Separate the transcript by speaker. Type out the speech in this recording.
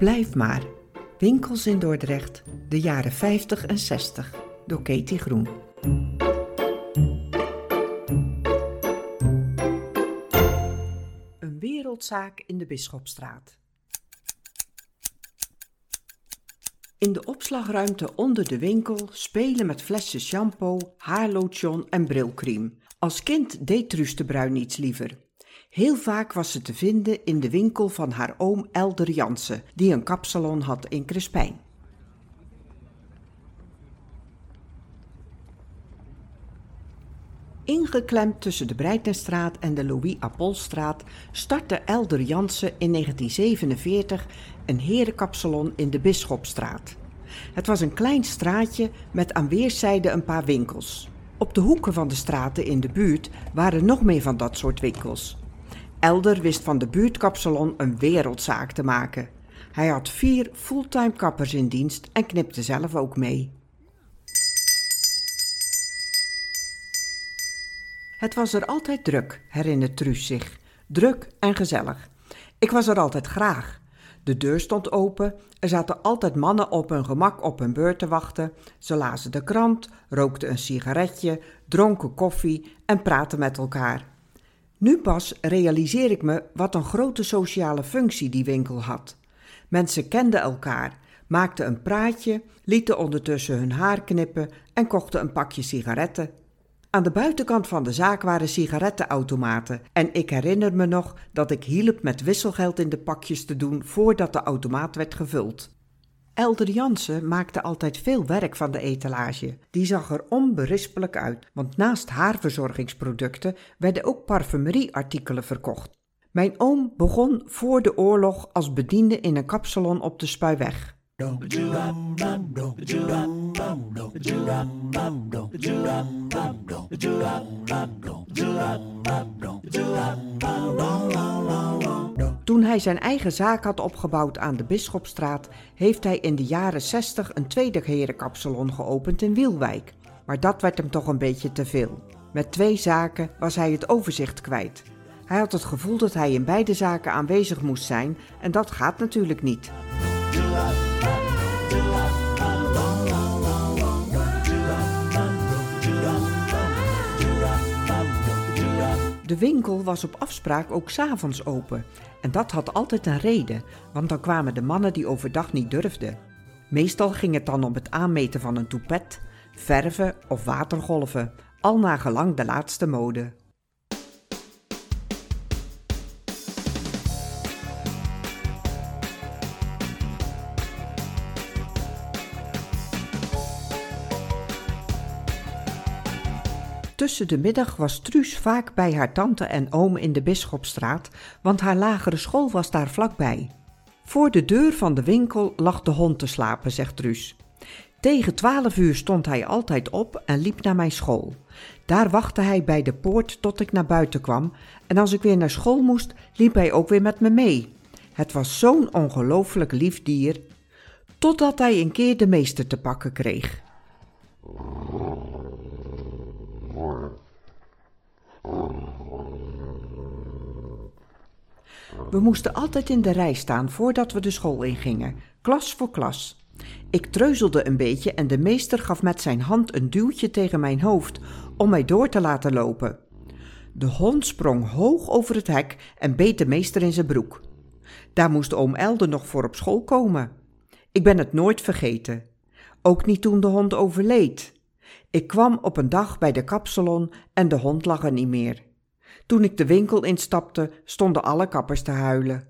Speaker 1: Blijf maar. Winkels in Dordrecht, de jaren 50 en 60, door Katie Groen. Een wereldzaak in de Bisschopstraat. In de opslagruimte onder de winkel spelen met flessen shampoo, haarlotion en brilcreme. Als kind deed Truus de Bruin iets liever. Heel vaak was ze te vinden in de winkel van haar oom Elder Jansen, die een kapsalon had in Crespijn. Ingeklemd tussen de Breitenstraat en de Louis Appolstraat startte Elder Jansen in 1947 een herenkapsalon in de Bisschopstraat. Het was een klein straatje met aan weerszijden een paar winkels. Op de hoeken van de straten in de buurt waren nog meer van dat soort winkels. Elder wist van de buurtkapsalon een wereldzaak te maken. Hij had vier fulltime kappers in dienst en knipte zelf ook mee. Het was er altijd druk, herinnert Truus zich. Druk en gezellig. Ik was er altijd graag. De deur stond open, er zaten altijd mannen op hun gemak op hun beurt te wachten. Ze lazen de krant, rookten een sigaretje, dronken koffie en praten met elkaar. Nu pas realiseer ik me wat een grote sociale functie die winkel had. Mensen kenden elkaar, maakten een praatje, lieten ondertussen hun haar knippen en kochten een pakje sigaretten. Aan de buitenkant van de zaak waren sigarettenautomaten en ik herinner me nog dat ik hielp met wisselgeld in de pakjes te doen voordat de automaat werd gevuld. Elder Jansen maakte altijd veel werk van de etalage. Die zag er onberispelijk uit, want naast haarverzorgingsproducten werden ook parfumerieartikelen verkocht. Mijn oom begon voor de oorlog als bediende in een kapsalon op de Spuiweg. Toen hij zijn eigen zaak had opgebouwd aan de Bisschopstraat, heeft hij in de jaren 60 een tweede herenkapsalon geopend in Wielwijk. Maar dat werd hem toch een beetje te veel. Met twee zaken was hij het overzicht kwijt. Hij had het gevoel dat hij in beide zaken aanwezig moest zijn en dat gaat natuurlijk niet. De winkel was op afspraak ook s'avonds open. En dat had altijd een reden, want dan kwamen de mannen die overdag niet durfden. Meestal ging het dan om het aanmeten van een toepet, verven of watergolven, al naar gelang de laatste mode. Tussen de middag was Truus vaak bij haar tante en oom in de Bisschopstraat, want haar lagere school was daar vlakbij. Voor de deur van de winkel lag de hond te slapen, zegt Truus. Tegen twaalf uur stond hij altijd op en liep naar mijn school. Daar wachtte hij bij de poort tot ik naar buiten kwam en als ik weer naar school moest, liep hij ook weer met me mee. Het was zo'n ongelooflijk lief dier. Totdat hij een keer de meester te pakken kreeg. We moesten altijd in de rij staan voordat we de school ingingen, klas voor klas. Ik treuzelde een beetje en de meester gaf met zijn hand een duwtje tegen mijn hoofd om mij door te laten lopen. De hond sprong hoog over het hek en beet de meester in zijn broek. Daar moest oom Elde nog voor op school komen. Ik ben het nooit vergeten. Ook niet toen de hond overleed. Ik kwam op een dag bij de kapsalon en de hond lag er niet meer. Toen ik de winkel instapte, stonden alle kappers te huilen.